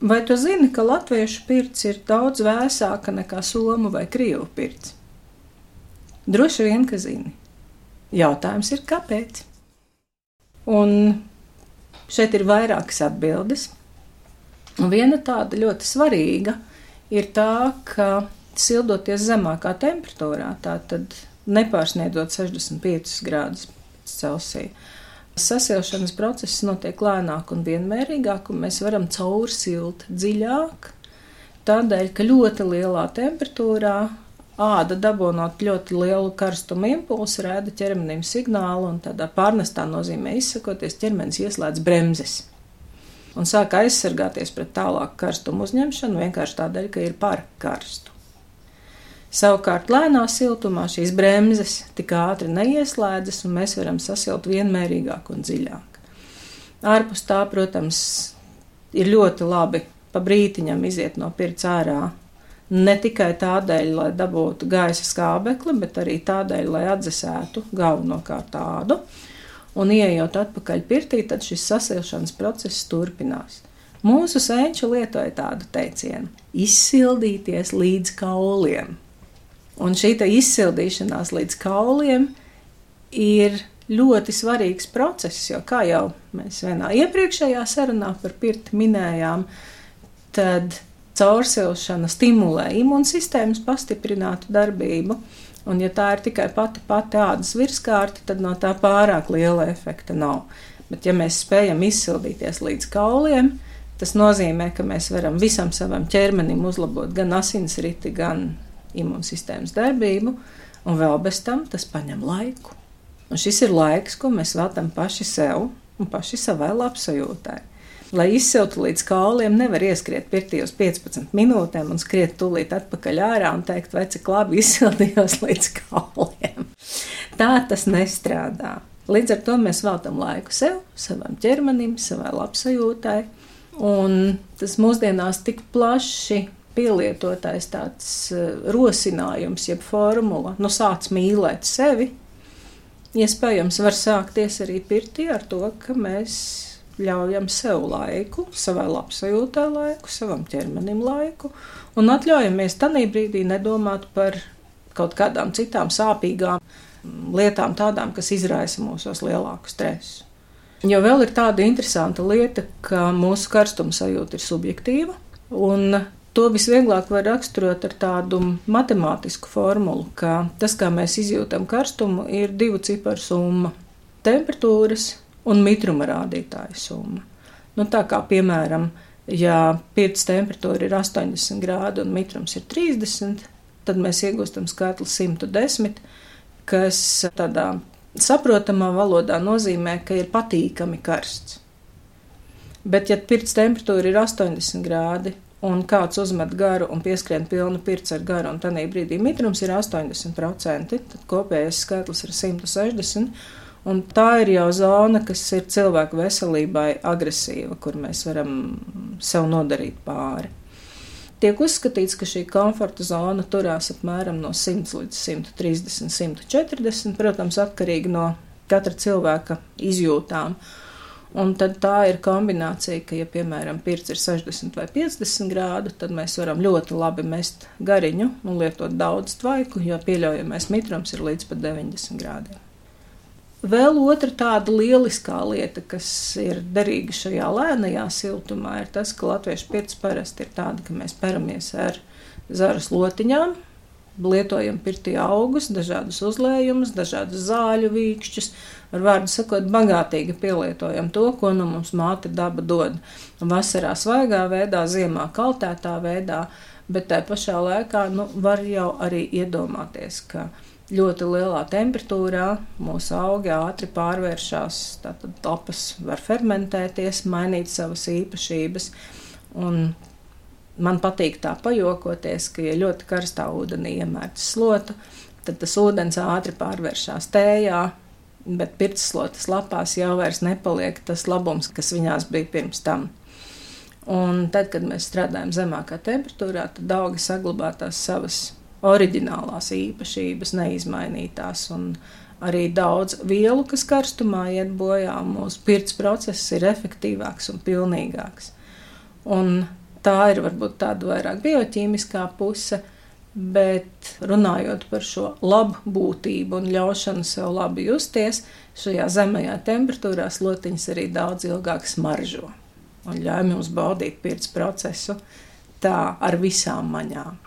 Vai tu zini, ka latviešu pirts ir daudz vēsāka nekā somu vai krievu pirts? Droši vien, ka zini. Jautājums ir, kāpēc? Un šeit ir vairākas atbildes. Un viena tāda ļoti svarīga ir tā, ka sildoties zemākā temperatūrā, tātad nepārsniedzot 65 grādus Celsija, sasilšanas process notiek lēnāk un vienmērīgāk, un mēs varam caursilt dziļāk. Tādēļ, ka ļoti lielā temperatūrā āda dabūnot ļoti lielu karstumu impulsu, rāda ķermenim signālu, un tādā pārnestā nozīmē izsakoties, ķermenis ieslēdz bremzes. Un sāk aizsargāties pret tālāku karstumu uzņemšanu vienkārši tādēļ, ka ir par karstu. Savukārt, lēnā siltumā šīs bremzes tik ātri neieslēdzas, un mēs varam sasilt vienmērīgāk un dziļāk. Ārpus tā, protams, ir ļoti labi pa brītiņam iziet no pirts ārā. Ne tikai tādēļ, lai dabūtu gaisa skābekli, bet arī tādēļ, lai atdzesētu galvenokārt tādu. Un, ieejot atpakaļ pirtī, tad šis sasilšanas process turpinās. Mūsu senči lietoja tādu teicienu: izsildīties līdz kauliem. Un šī izsildīšanās līdz kauliem ir ļoti svarīgs process, jo, kā jau mēs vienā iepriekšējā sarunā par pirti minējām, tad caursilšana stimulē imūnsistēmas pastiprinātu darbību. Un, ja tā ir tikai pati pati ādas virskārta, tad no tā pārāk liela efekta nav. Bet, ja mēs spējam izsildīties līdz kauliem, tas nozīmē, ka mēs varam visam savam ķermenim uzlabot gan asinsriti, gan imūnsistēmas darbību, un vēl bez tam tas prasa laiku. Un šis ir laiks, ko mēs veltam paši sev un paši savai labsajūtai. Lai izsiltu līdz kauliem, nevar ieskriet pirtī uz 15 minūtēm un skriet tūlīt atpakaļ ārā un teikt, vai cik labi izsildījos līdz kauliem. Tā tas nestrādā. Līdz ar to mēs veltam laiku sev, savam ķermenim, savai labsajūtai. Un tas mūsdienās tik plaši pielietotais tāds eh, rosinājums, jeb formula, nu sāc mīlēt sevi, iespējams var sākties arī pirtī ar to, ka mēs ļaujam sev laiku, savai labsajūtai laiku, savam ķermenim laiku, un atļaujamies tanī brīdī nedomāt par kaut kādām citām sāpīgām lietām, tādām, kas izraisa mūsos lielāku stresu. Jo vēl ir tāda interesanta lieta, ka mūsu karstuma sajūta ir subjektīva, un To visvieglāk var raksturot ar tādu matemātisku formulu, ka tas, kā mēs izjūtam karstumu, ir divu ciparu summa - temperatūras un mitruma rādītāja summa. Nu, tā kā piemēram, ja pirts temperatūra ir 80 grādi un mitrums ir 30, tad mēs iegūstam skaitli 110, kas tādā saprotamā valodā nozīmē, ka ir patīkami karsts. Bet, ja pirts temperatūra ir 80 grādi un kāds uzmet garu un pieskrien pilnu pirts ar garu, un tādā brīdī mitrums ir 80%, tad kopējais skaitlis ir 160. Un tā ir jau zona, kas ir cilvēku veselībai agresīva, kur mēs varam sev nodarīt pāri. Tiek uzskatīts, ka šī komforta zona turās apmēram no 100 līdz 130, 140, protams, atkarīgi no katra cilvēka izjūtām. Uh, Un tad tā ir kombinācija, ka, ja, piemēram, pirts ir 60 vai 50 grādu, tad mēs varam ļoti labi mest gariņu un lietot daudz tvaiku, jo pieļaujamais mitrums ir līdz pat 90 grādiem. Vēl otra tāda lieliskā lieta, kas ir derīga šajā lēnajā siltumā, ir tas, ka latviešu pirts parasti ir tāda, ka mēs peramies ar zaras lotiņām, lietojam pirtī augus, dažādus uzlējumus, dažādus zāļu vīkšķus. Ar vārdu sakot, bagātīgi pielietojam to, ko nu mums māte daba dod. Vasarā svaigā veidā, ziemā kaltētā veidā, bet tā pašā laikā nu, var jau arī iedomāties, ka ļoti lielā temperatūrā mūsu augi ātri pārvēršas, tātad lapas var fermentēties, mainīt savas īpašības. Un Man patīk tā pajokoties, ka, ja ļoti karstā ūdenī iemērts slotu, tad tas ūdens ātri pārvēršas tējā, bet pirtslotas lapās jau nepaliek tas labums, kas viņās bija pirms tam. Un tad, kad mēs strādājam zemākā temperatūrā, tad augi saglabā tās savas oriģinālās īpašības, neizmainītās. Un arī daudz vielu, kas karstumā iet bojā, mūsu pirts process ir efektīvāks un pilnīgāks. Un tā ir varbūt tāda vairāk bioķīmiskā puse. Bet runājot par šo labbūtību un ļaušanu sev labi justies, šajā zemajā temperatūrā slotiņas arī daudz ilgāk smaržo un ļauj mums baudīt pirts procesu tā ar visām maņām.